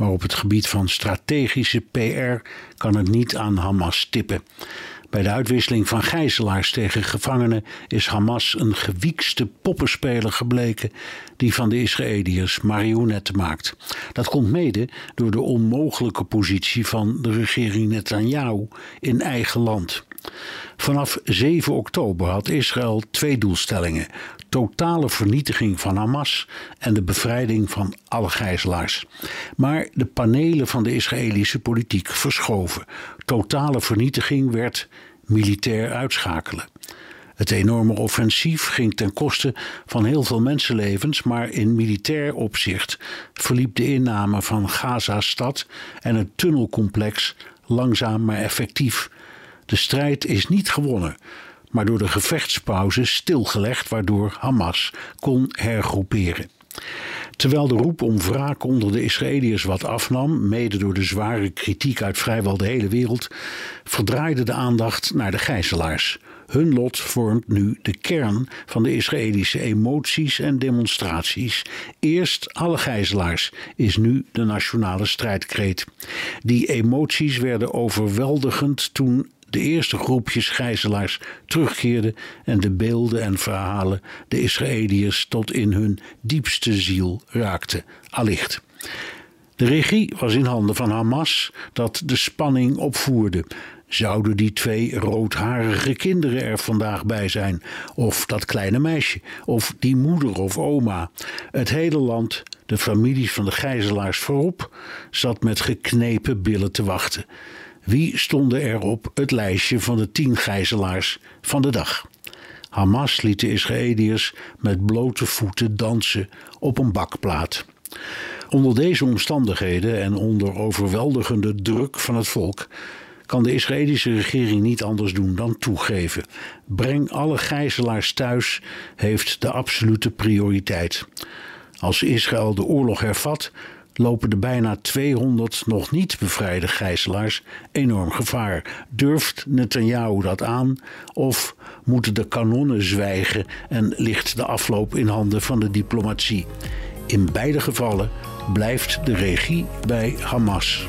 maar op het gebied van strategische PR kan het niet aan Hamas tippen. Bij de uitwisseling van gijzelaars tegen gevangenen is Hamas een gewiekste poppenspeler gebleken die van de Israëliërs marionetten maakt. Dat komt mede door de onmogelijke positie van de regering Netanyahu in eigen land. Vanaf 7 oktober had Israël twee doelstellingen: totale vernietiging van Hamas en de bevrijding van alle gijzelaars. Maar de panelen van de Israëlische politiek verschoven. Totale vernietiging werd militair uitschakelen. Het enorme offensief ging ten koste van heel veel mensenlevens, maar in militair opzicht verliep de inname van Gaza-stad en het tunnelcomplex langzaam maar effectief. De strijd is niet gewonnen, maar door de gevechtspauze stilgelegd, waardoor Hamas kon hergroeperen. Terwijl de roep om wraak onder de Israëliërs wat afnam, mede door de zware kritiek uit vrijwel de hele wereld, verdraaide de aandacht naar de gijzelaars. Hun lot vormt nu de kern van de Israëlische emoties en demonstraties. Eerst alle gijzelaars is nu de nationale strijdkreet. Die emoties werden overweldigend toen de eerste groepjes gijzelaars terugkeerden en de beelden en verhalen de Israëliërs tot in hun diepste ziel raakten, allicht. De regie was in handen van Hamas, dat de spanning opvoerde. Zouden die twee roodharige kinderen er vandaag bij zijn? Of dat kleine meisje? Of die moeder of oma? Het hele land, de families van de gijzelaars voorop, zat met geknepen billen te wachten. Wie stonden er op het lijstje van de tien gijzelaars van de dag? Hamas liet de Israëliërs met blote voeten dansen op een bakplaat. Onder deze omstandigheden en onder overweldigende druk van het volk kan de Israëlische regering niet anders doen dan toegeven. Breng alle gijzelaars thuis heeft de absolute prioriteit. Als Israël de oorlog hervat, lopen de bijna 200 nog niet bevrijde gijzelaars enorm gevaar. Durft Netanyahu dat aan? Of moeten de kanonnen zwijgen en ligt de afloop in handen van de diplomatie? In beide gevallen blijft de regie bij Hamas.